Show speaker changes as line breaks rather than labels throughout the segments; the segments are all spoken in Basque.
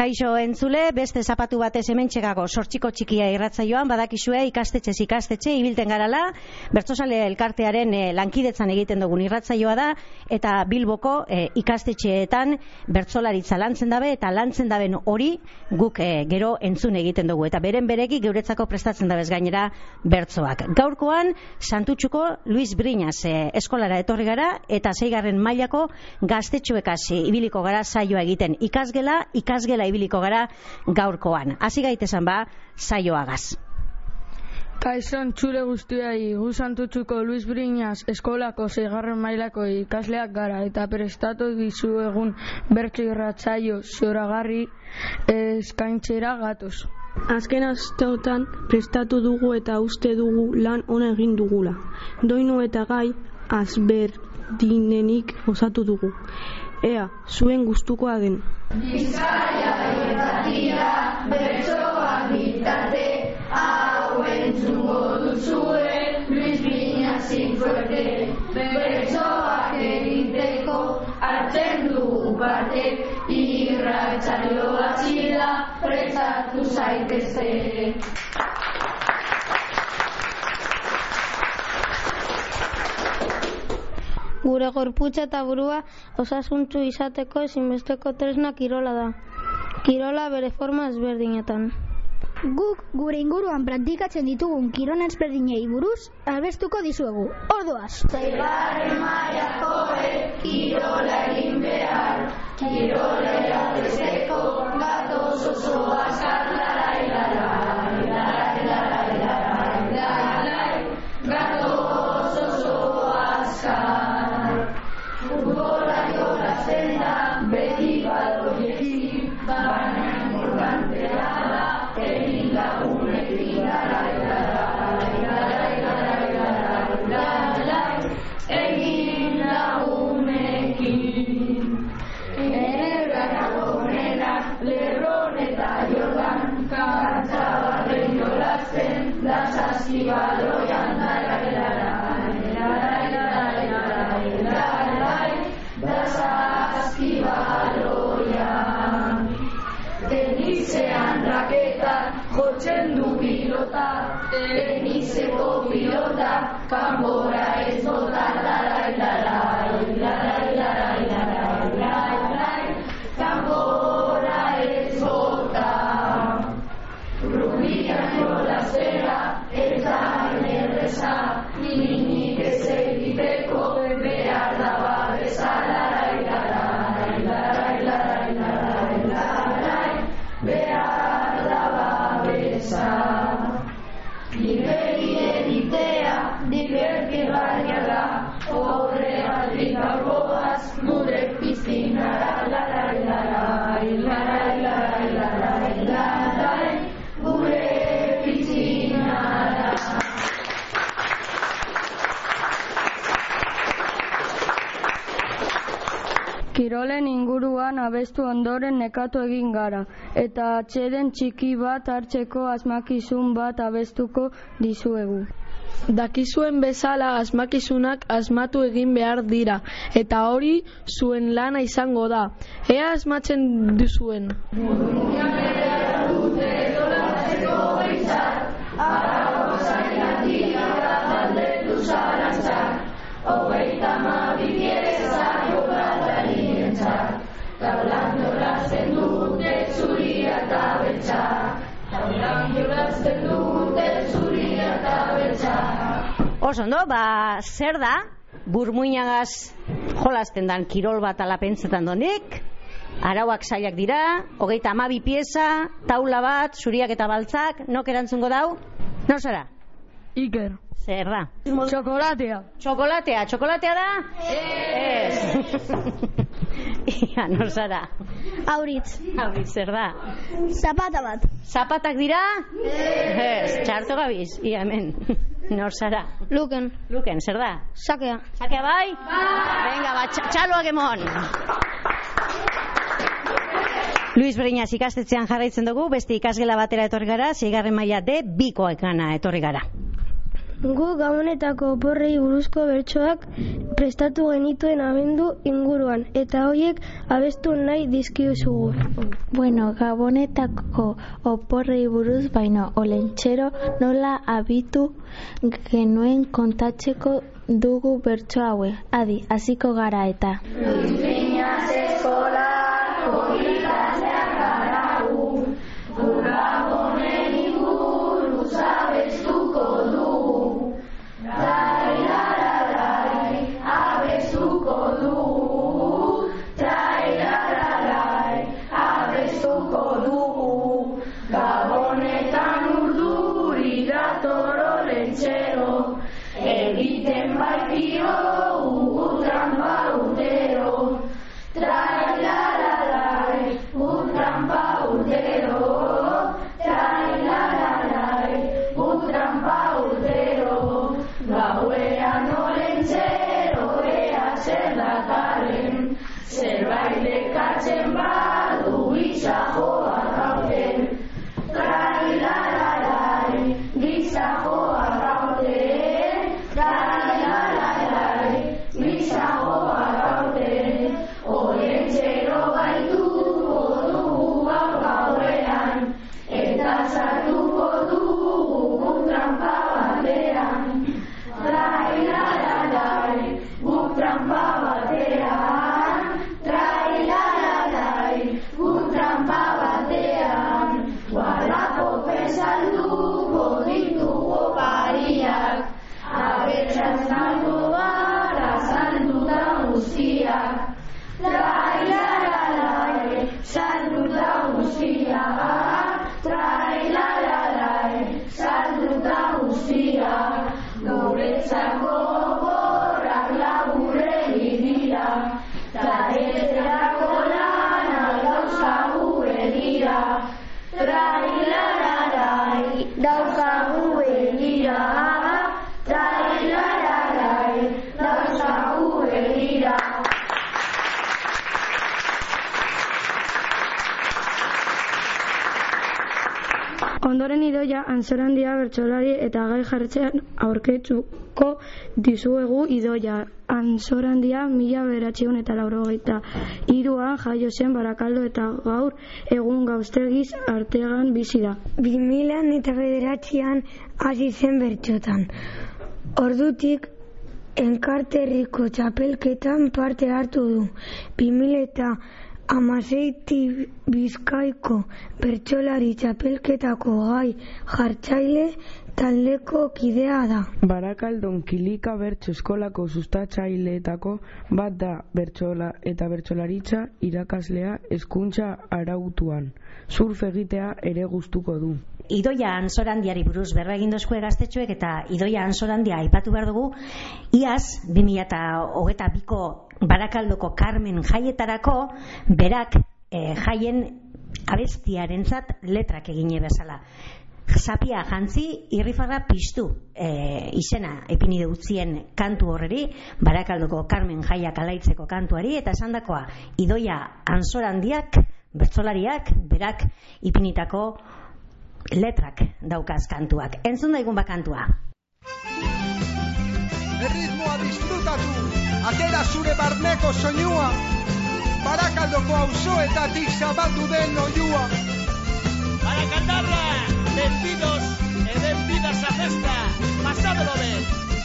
Kaixo entzule, beste zapatu batez hemen txekako sortxiko txikia irratzaioan, badakizue ikastetxez ikastetxe, ibilten garala, bertzosale elkartearen eh, lankidetzan egiten dugun irratzaioa da, eta bilboko eh, ikastetxeetan bertzolaritza lantzen dabe, eta lantzen daben hori guk eh, gero entzun egiten dugu, eta beren beregi geuretzako prestatzen dabez gainera bertzoak. Gaurkoan, Santutxuko Luis Briñas eskolara etorri gara, eta zeigarren mailako gaztetxuekaz eh, ibiliko gara saioa egiten. Ikasgela, ikasgela ibiliko gara gaurkoan. Hasi gaitesan ba, saioagaz.
Kaizon txure guztiai, gu santutxuko Luis Briñas eskolako zeigarren mailako ikasleak gara eta prestatu dizu egun bertso irratzaio zoragarri eskaintzera gatoz.
Azken asteotan prestatu dugu eta uste dugu lan ona egin dugula. Doinu eta gai azberdinenik osatu dugu. Ea, zuen gustukoa den.
Bizkaia irratia, bertsoak bitate, hau entzungo duzue, Luis Viñas sin fuerte. Bertsoak egiteko, hartzen du parte, irratzaio atxila, prestatu zaitezte.
Gure gorputza eta burua osasuntzu izateko ezinbesteko tresna kirola da. Kirola bere forma ezberdinetan.
Guk gure inguruan praktikatzen ditugun kirona ezberdinei buruz albestuko dizuegu. Ordoaz!
Zeigarren maiakoek kirola egin behar, kirola eratezeko gatoz oso azkar Come,
Kirolen inguruan abestu ondoren nekatu egin gara, eta atxeden txiki bat hartzeko asmakizun bat abestuko dizuegu.
Dakizuen bezala asmakizunak asmatu egin behar dira, eta hori zuen lana izango da. Ea asmatzen duzuen.
Oso, no? Ba, zer da? Burmuinagaz jolasten dan kirol bat alapentzetan donik, arauak saiak dira, hogeita amabi pieza, taula bat, zuriak eta baltzak, nok erantzungo dau? Nor zara?
Iker.
Zer da?
Txokolatea.
Txokolatea, txokolatea da? Ez. Ia, nor zara?
Auritz.
Auritz, zer da?
Zapata bat.
Zapatak dira? Ez. Txarto gabiz, ia hemen. Nor zara?
Luken.
Luken, zer da?
Sakea.
Sakea bai? Venga, ba, txa- txaloak emon. Luis Breñas ikastetxean jarraitzen dugu, beste ikasgela batera etorri gara, zeigarren maila de bikoekana etorri gara.
Gu gabonetako oporrei buruzko bertsoak prestatu genituen abendu inguruan, eta hoiek abestu nahi dizkizugu.
Bueno, gabonetako oporrei buruz baino olentxero nola abitu genuen kontatzeko dugu bertso haue. Adi, hasiko gara eta.
Idoia anzorandia bertsolari eta gai jartzean aurketzuko dizuegu idoia anzorandia mila beratxion eta laurogeita iruan jaio zen barakaldo eta gaur egun gauztegiz artegan bizi da.
2000 eta bederatzean hasi zen bertxotan. Ordutik enkarterriko txapelketan parte hartu du. 2000 eta amaseiti bizkaiko bertsolari txapelketako gai jartzaile taldeko kidea da.
Barakaldon kilika bertso eskolako sustatzaileetako bat da bertsola eta bertsolaritza irakaslea hezkuntza arautuan. Surf egitea ere gustuko du.
Idoia Ansorandiari buruz berba egin dozkue gaztetxoek eta Idoia Ansorandia aipatu behar dugu iaz 2022ko Barakaldoko Carmen jaietarako berak eh, jaien abestiarentzat letrak egine bezala. Zapia jantzi irrifarra piztu e, izena epini utzien kantu horreri, Barakaldoko Carmen jaiak alaitzeko kantuari, eta esandakoa Idoia Ansorandiak, bertsolariak, berak ipinitako letrak daukaz kantuak. Entzun daigun bakantua.
Erritmoa disfrutatu, atera zure barneko soinua, barakaldoko auzoetatik zabaldu den oiua.
Barakaldarra, benvidos e benvidas a festa, pasámelo ben.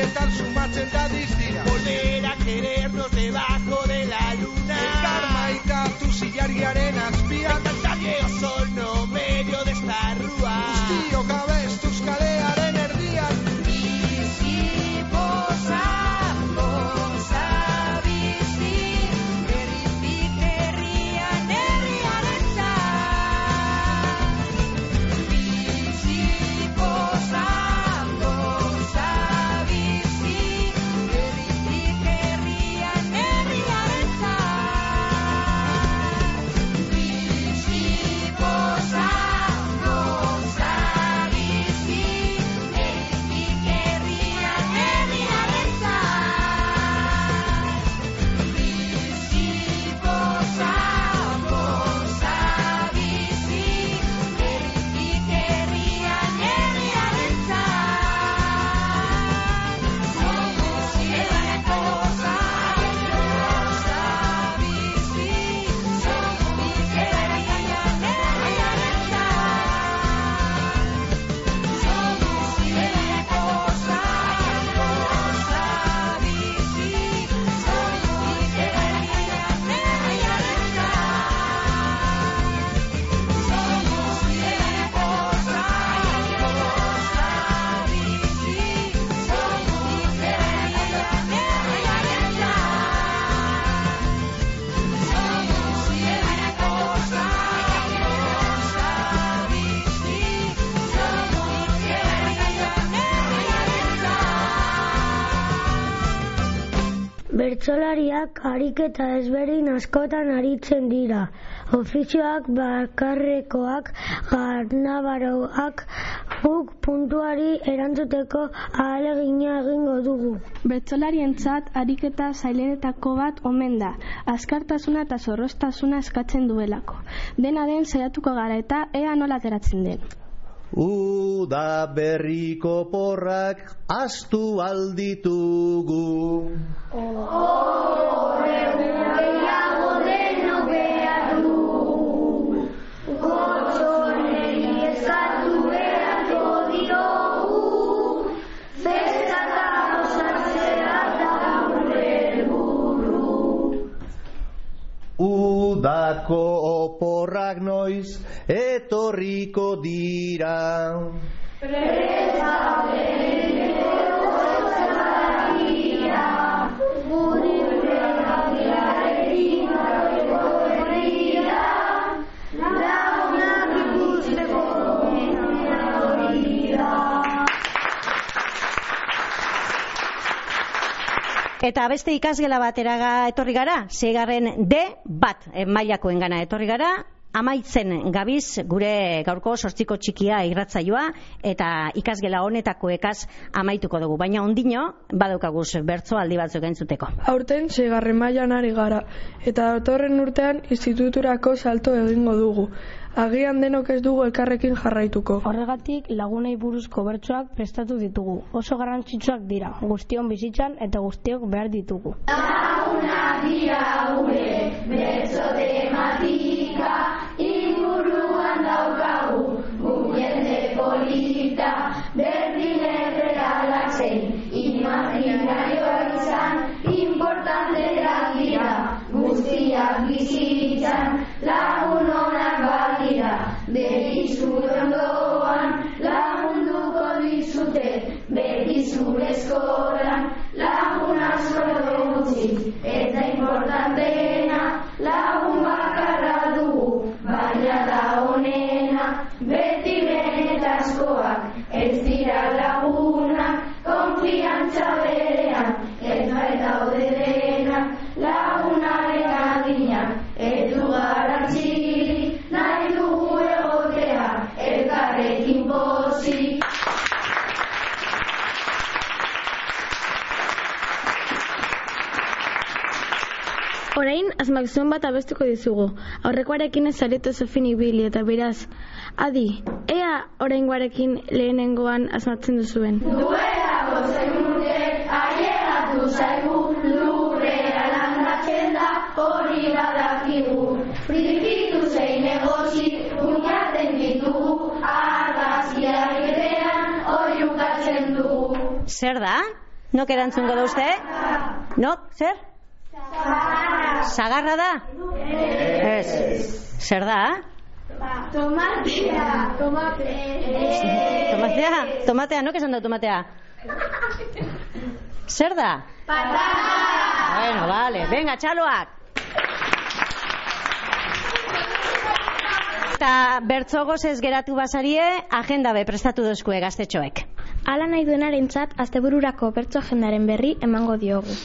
Zure begietan
Bertsolariak ariketa ezberdin askotan aritzen dira. Ofizioak bakarrekoak, garnabaroak, guk puntuari erantzuteko ahalegina egingo dugu.
Bertsolarientzat ariketa zailenetako bat omen da, azkartasuna eta zorroztasuna eskatzen duelako. Dena den saiatuko gara eta ea nola ateratzen den.
Uda berriko porrak astu alditugu.
Gehiago
etorriko dira.
Ikusteko mena dira
Eta beste ikasgela bateraga etorri gara, seigarren D bat eh, etorri gara, amaitzen gabiz gure gaurko sortziko txikia irratzaioa eta ikasgela honetako ekaz amaituko dugu. Baina ondino, badaukaguz bertzo aldi batzuk entzuteko.
Aurten segarren mailan ari gara, eta datorren urtean instituturako salto egingo dugu. Agian denok ez dugu elkarrekin jarraituko.
Horregatik lagunei buruzko bertsoak prestatu ditugu. Oso garrantzitsuak dira, guztion bizitzan eta guztiok behar ditugu.
Lagunak dira beti benetazkoak, ez dira laguna, konfiantza berean, ez bai daude dena, lagunaren adina, ez du garantzili, nahi dugu egotea, elkarrekin bozi. Orain,
azmak bat abestuko dizugu. Aurrekoarekin ez zaretu zofin ibili eta beraz, Adi, ea oraingoarekin lehenengoan asmatzen duzuen.
Duelako zenuten ailegatu zaigu lurrera landatzen da hori badakigu. Frikitu zein egotzi uñaten ditugu argazkiak erean oiukatzen dugu.
Zer da? Nok erantzungo da uste? Nok, zer? Sagarra da? Ez. Zer da?
Tomatea, tomatea.
Tomatea? Tomatea, nok esan da tomatea? Zer da?
Patata.
Bueno, vale. Venga, txaloak. Eta bertzogoz ez geratu basarie, agenda be prestatu dozkue gaztetxoek.
Hala nahi duenarentzat astebururako bertso agendaren berri emango diogu.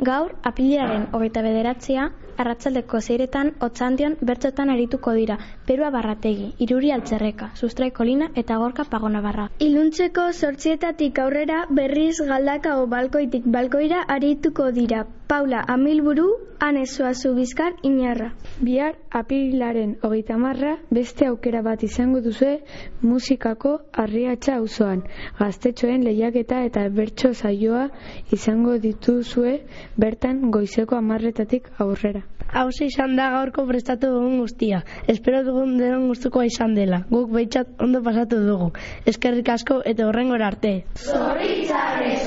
Gaur, apiliraren hogeita bederatzea, arratsaldeko zeiretan otzandion bertsotan arituko dira, Perua Barrategi, Iruri Altzerreka, Sustrai Kolina eta Gorka Pagona Barra.
Iluntzeko sortzietatik aurrera berriz galdakao balkoitik balkoira arituko dira. Paula Amilburu, Ane Suazu Bizkar, Inarra.
Bihar apililaren hogeita marra beste aukera bat izango duzue musikako arriatxa auzoan. Gaztetxoen lehiaketa eta bertso saioa izango dituzue bertan goizeko amarretatik aurrera.
Hauze izan da gaurko prestatu dugun guztia. Espero dugun denon gustukoa izan dela. Guk behitzat ondo pasatu dugu. Eskerrik asko eta horrengora arte.
Zorritzarrez